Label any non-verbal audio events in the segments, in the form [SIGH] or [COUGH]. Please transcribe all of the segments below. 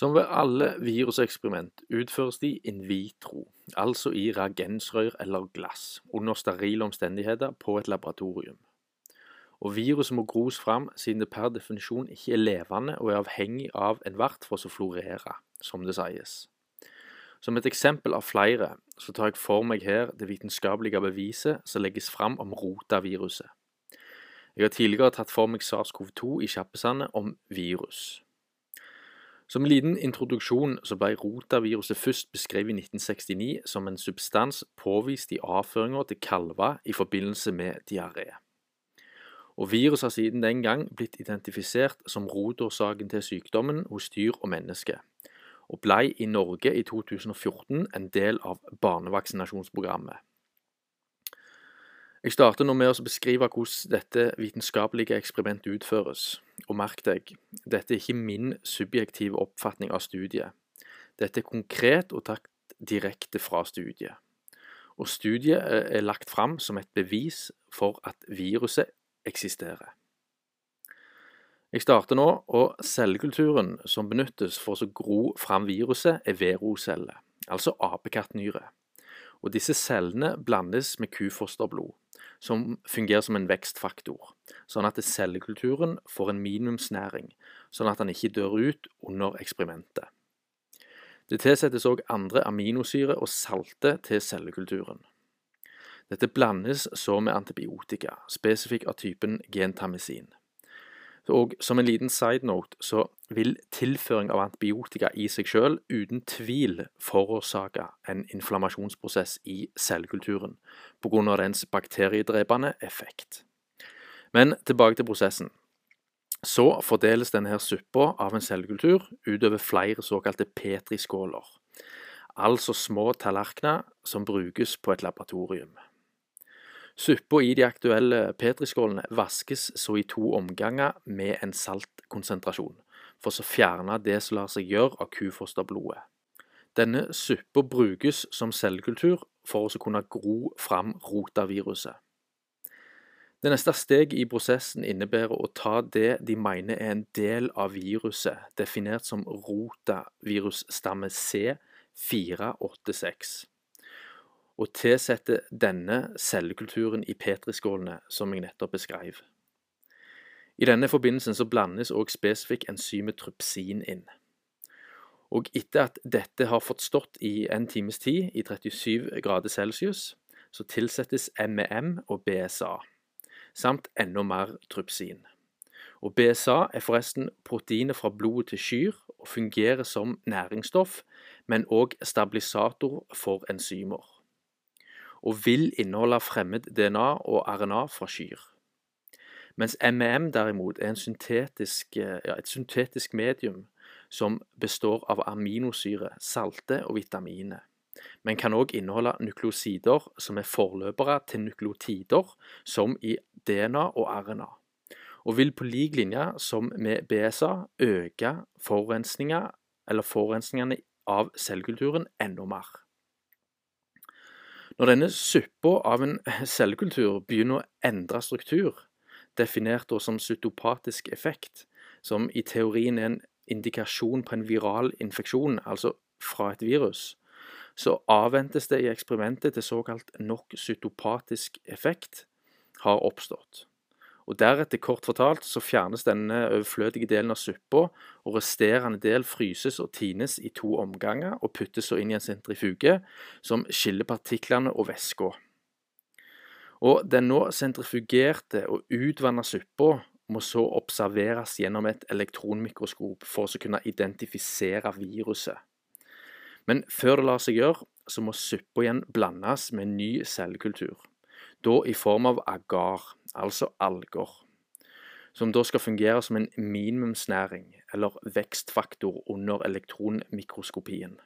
Som ved alle viruseksperiment utføres de in vitro, altså i reagensrør eller glass, under sterile omstendigheter på et laboratorium. Og viruset må gros fram siden det per definisjon ikke er levende og er avhengig av en vert for å florere, som det sies. Som et eksempel av flere så tar jeg for meg her det vitenskapelige beviset som legges fram om rotaviruset. Jeg har tidligere tatt for meg SARS-CoV-2 i kjappesandet om virus. Som en liten introduksjon så ble rotaviruset først beskrevet i 1969 som en substans påvist i avføringer til kalver i forbindelse med diaré. Og Viruset har siden den gang blitt identifisert som rotårsaken til sykdommen hos dyr og mennesker, og ble i Norge i 2014 en del av barnevaksinasjonsprogrammet. Jeg starter nå med å beskrive hvordan dette vitenskapelige eksperimentet utføres. Og merk deg, dette er ikke min subjektive oppfatning av studiet. Dette er konkret og tatt direkte fra studiet. Og studiet er lagt fram som et bevis for at viruset eksisterer. Jeg starter nå, og cellekulturen som benyttes for å gro fram viruset, er veroceller, altså apekattnyre. Og disse cellene blandes med kufosterblod som fungerer som en vekstfaktor, sånn at cellekulturen får en minimumsnæring, sånn at den ikke dør ut under eksperimentet. Det tilsettes òg andre aminosyre og salte til cellekulturen. Dette blandes så med antibiotika, spesifikk av typen gentamisin. Og som en liten side note så vil tilføring av antibiotika i seg selv uten tvil forårsake en inflammasjonsprosess i cellekulturen pga. dens bakteriedrepende effekt. Men tilbake til prosessen. Så fordeles denne her suppa av en cellekultur utover flere såkalte petriskåler, altså små tallerkener som brukes på et laboratorium. Suppa i de aktuelle petriskålene vaskes så i to omganger med en saltkonsentrasjon, for så fjerne det som lar seg gjøre av kufosterblodet. Denne suppa brukes som cellekultur for å kunne gro fram rotaviruset. Det neste steget i prosessen innebærer å ta det de mener er en del av viruset, definert som rotavirusstamme C486 og tilsette denne cellekulturen i petriskålene som jeg nettopp beskrev. I denne forbindelsen så blandes òg spesifikk enzymet trypsin inn. Og etter at dette har fått stått i en times tid i 37 grader celsius, så tilsettes MEM og BSA, samt enda mer trypsin. Og BSA er forresten proteinet fra blodet til kyr og fungerer som næringsstoff, men òg stabilisator for enzymer og vil inneholde fremmed DNA og RNA fra kyr. Mens MEM derimot er syntetisk, ja, et syntetisk medium som består av aminosyre, salte og vitaminer, men kan òg inneholde nukleosider som er forløpere til nukleotider, som i DNA og RNA, og vil på lik linje som med BSA øke forurensningene av cellekulturen enda mer. Når denne suppa av en cellekultur begynner å endre struktur, definert som cytopatisk effekt, som i teorien er en indikasjon på en viral infeksjon, altså fra et virus, så avventes det i eksperimentet til såkalt nok cytopatisk effekt har oppstått og Deretter, kort fortalt, så fjernes denne overflødige delen av suppa, og resterende del fryses og tines i to omganger og puttes så inn i en sentrifuge som skiller partiklene og væska. Og Den nå sentrifugerte og utvanna suppa må så observeres gjennom et elektronmikroskop for å kunne identifisere viruset. Men før det lar seg gjøre, så må suppa igjen blandes med ny cellekultur, da i form av agar altså alger, som da skal fungere som en minimumsnæring eller vekstfaktor under elektronmikroskopien.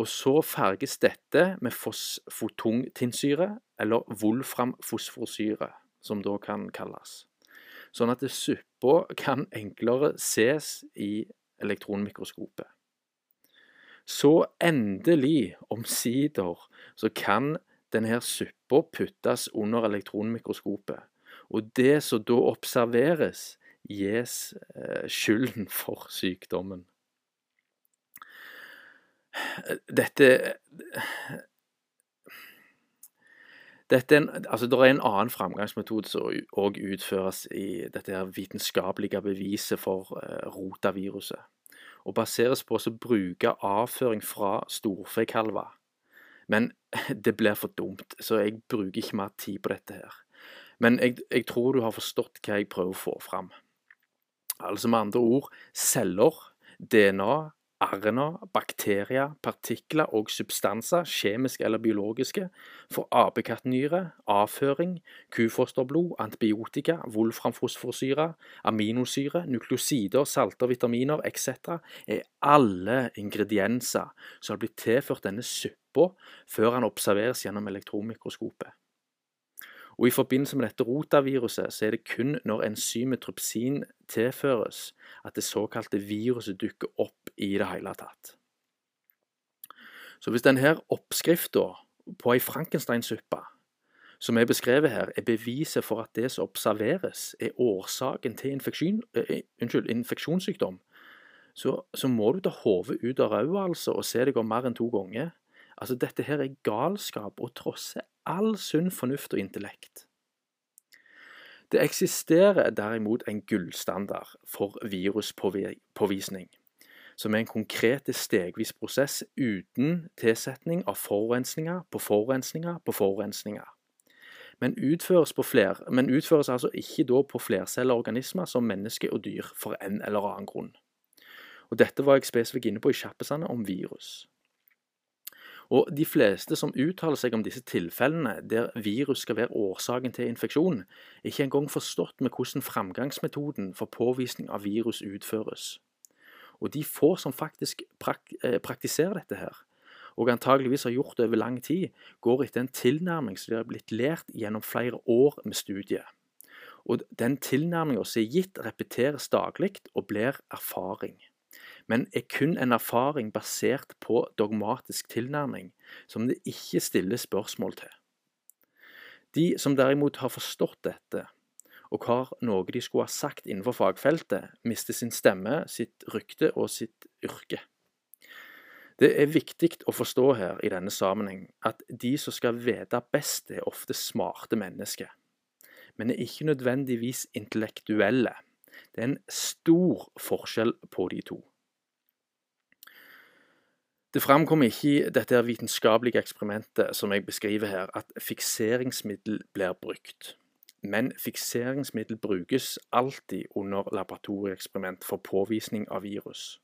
Og så farges dette med fosfotungtinnsyre, eller wolframfosforsyre, som da kan kalles. Sånn at suppa kan enklere ses i elektronmikroskopet. Så endelig, omsider, så kan denne suppa puttes under elektronmikroskopet. Og det som da observeres, gis eh, skylden for sykdommen. Dette dette er en, altså, det er en annen framgangsmetode som òg utføres i dette vitenskapelige beviset for uh, rotaviruset. Og baseres på å bruke avføring fra storfekalver. Men [LAUGHS] det blir for dumt, så jeg bruker ikke mer tid på dette her. Men jeg, jeg tror du har forstått hva jeg prøver å få fram. Altså med andre ord celler, DNA, RNA, bakterier, partikler og substanser, kjemiske eller biologiske, for apekattnyre, avføring, kufosterblod, antibiotika, wolframfosforsyre, aminosyre, nukleosider, salter, vitaminer etc. er alle ingredienser som har blitt tilført denne suppa før han observeres gjennom elektronmikroskopet. Og I forbindelse med dette rotaviruset så er det kun når enzymet trypsin tilføres, at det såkalte viruset dukker opp i det hele tatt. Så hvis denne oppskrifta på ei frankensteinsuppe som er beskrevet her, er beviset for at det som observeres, er årsaken til infeksjon, uh, unnskyld, infeksjonssykdom, så, så, må du ta hodet ut av ræva altså, og se deg om mer enn to ganger. Altså, Dette her er galskap og trosser all sunn fornuft og intellekt. Det eksisterer derimot en gullstandard for viruspåvisning, som er en konkret stegvis prosess uten tilsetning av forurensninger på forurensninger på forurensninger. Men utføres, fler, men utføres altså ikke da på flercella organismer som menneske og dyr for en eller annen grunn. Og Dette var jeg spesifikt inne på i kjappesene om virus. Og De fleste som uttaler seg om disse tilfellene der virus skal være årsaken til infeksjon, er ikke engang forstått med hvordan framgangsmetoden for påvisning av virus utføres. Og de få som faktisk eh, praktiserer dette her, og antageligvis har gjort det over lang tid, går etter en tilnærming som de har blitt lært gjennom flere år med studiet. Og den tilnærminga som er gitt, repeteres daglig og blir erfaring men er kun en erfaring basert på dogmatisk tilnærming, som det ikke stilles spørsmål til. De som derimot har forstått dette, og har noe de skulle ha sagt innenfor fagfeltet, mister sin stemme, sitt rykte og sitt yrke. Det er viktig å forstå her i denne sammenheng at de som skal vite best, er ofte smarte mennesker, men er ikke nødvendigvis intellektuelle. Det er en stor forskjell på de to. Det framkommer ikke i dette vitenskapelige eksperimentet som jeg beskriver her, at fikseringsmiddel blir brukt. Men fikseringsmiddel brukes alltid under laboratorieeksperiment for påvisning av virus.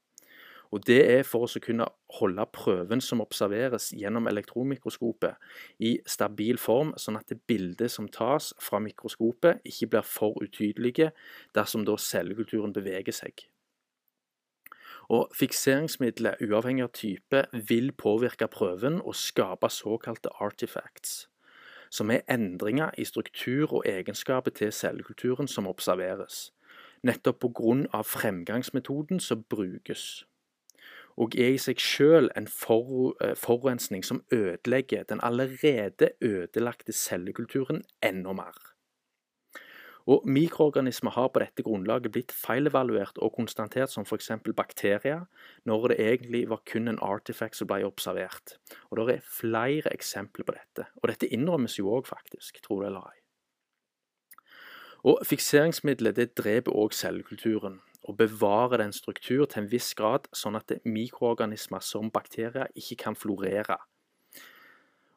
Og Det er for å kunne holde prøven som observeres gjennom elektronmikroskopet i stabil form, sånn at det bildet som tas fra mikroskopet ikke blir for utydelige dersom da cellekulturen beveger seg. Og Fikseringsmiddelet, uavhengig av type, vil påvirke prøven og skape såkalte artifacts, som er endringer i struktur og egenskaper til cellekulturen som observeres, nettopp på grunn av fremgangsmetoden som brukes. Og er i seg selv en for, forurensning som ødelegger den allerede ødelagte cellekulturen enda mer. Og Mikroorganismer har på dette grunnlaget blitt feilevaluert og konstatert som f.eks. bakterier, når det egentlig var kun en artifact som ble observert. Og Det er flere eksempler på dette. Og dette innrømmes jo òg, faktisk, tro det eller ei. Og Fikseringsmiddelet det dreper òg cellekulturen, og bevarer den struktur til en viss grad, sånn at mikroorganismer som bakterier ikke kan florere.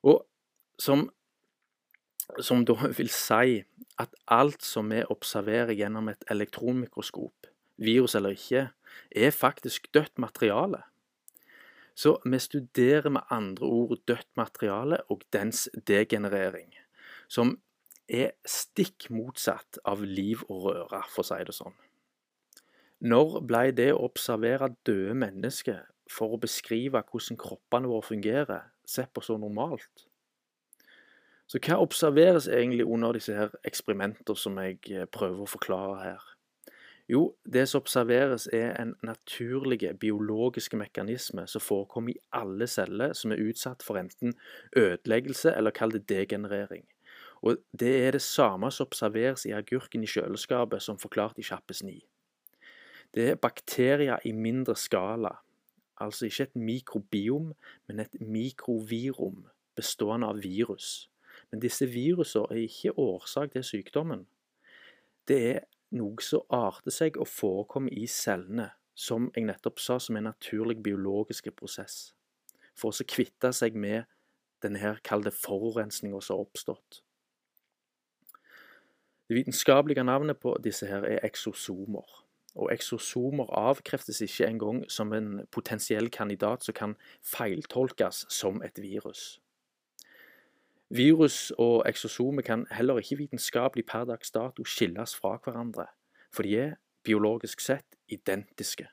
Og som som da [LAUGHS] vil si at alt som vi observerer gjennom et elektronmikroskop, virus eller ikke, er faktisk dødt materiale. Så vi studerer med andre ord dødt materiale og dens degenerering, som er stikk motsatt av liv og røre, for å si det sånn. Når ble det å observere døde mennesker for å beskrive hvordan kroppene våre fungerer, sett på så normalt? Så hva observeres egentlig under disse her eksperimenter som jeg eh, prøver å forklare her? Jo, det som observeres er en naturlig biologiske mekanisme som forekommer i alle celler som er utsatt for enten ødeleggelse eller kall det degenerering. Og Det er det samme som observeres i agurken i kjøleskapet, som forklart i Kjappes 9. Det er bakterier i mindre skala, altså ikke et mikrobiom, men et mikrovirum bestående av virus. Men disse virusene er ikke årsak til sykdommen. Det er noe som arter seg og forekommer i cellene, som jeg nettopp sa, som en naturlig biologisk prosess. For å kvitte seg med denne her, kall forurensninga som har oppstått. Det vitenskapelige navnet på disse her er eksosomer. Og eksosomer avkreftes ikke engang som en potensiell kandidat som kan feiltolkes som et virus. Virus og eksosomer kan heller ikke vitenskapelig per dags dato skilles fra hverandre, for de er biologisk sett identiske.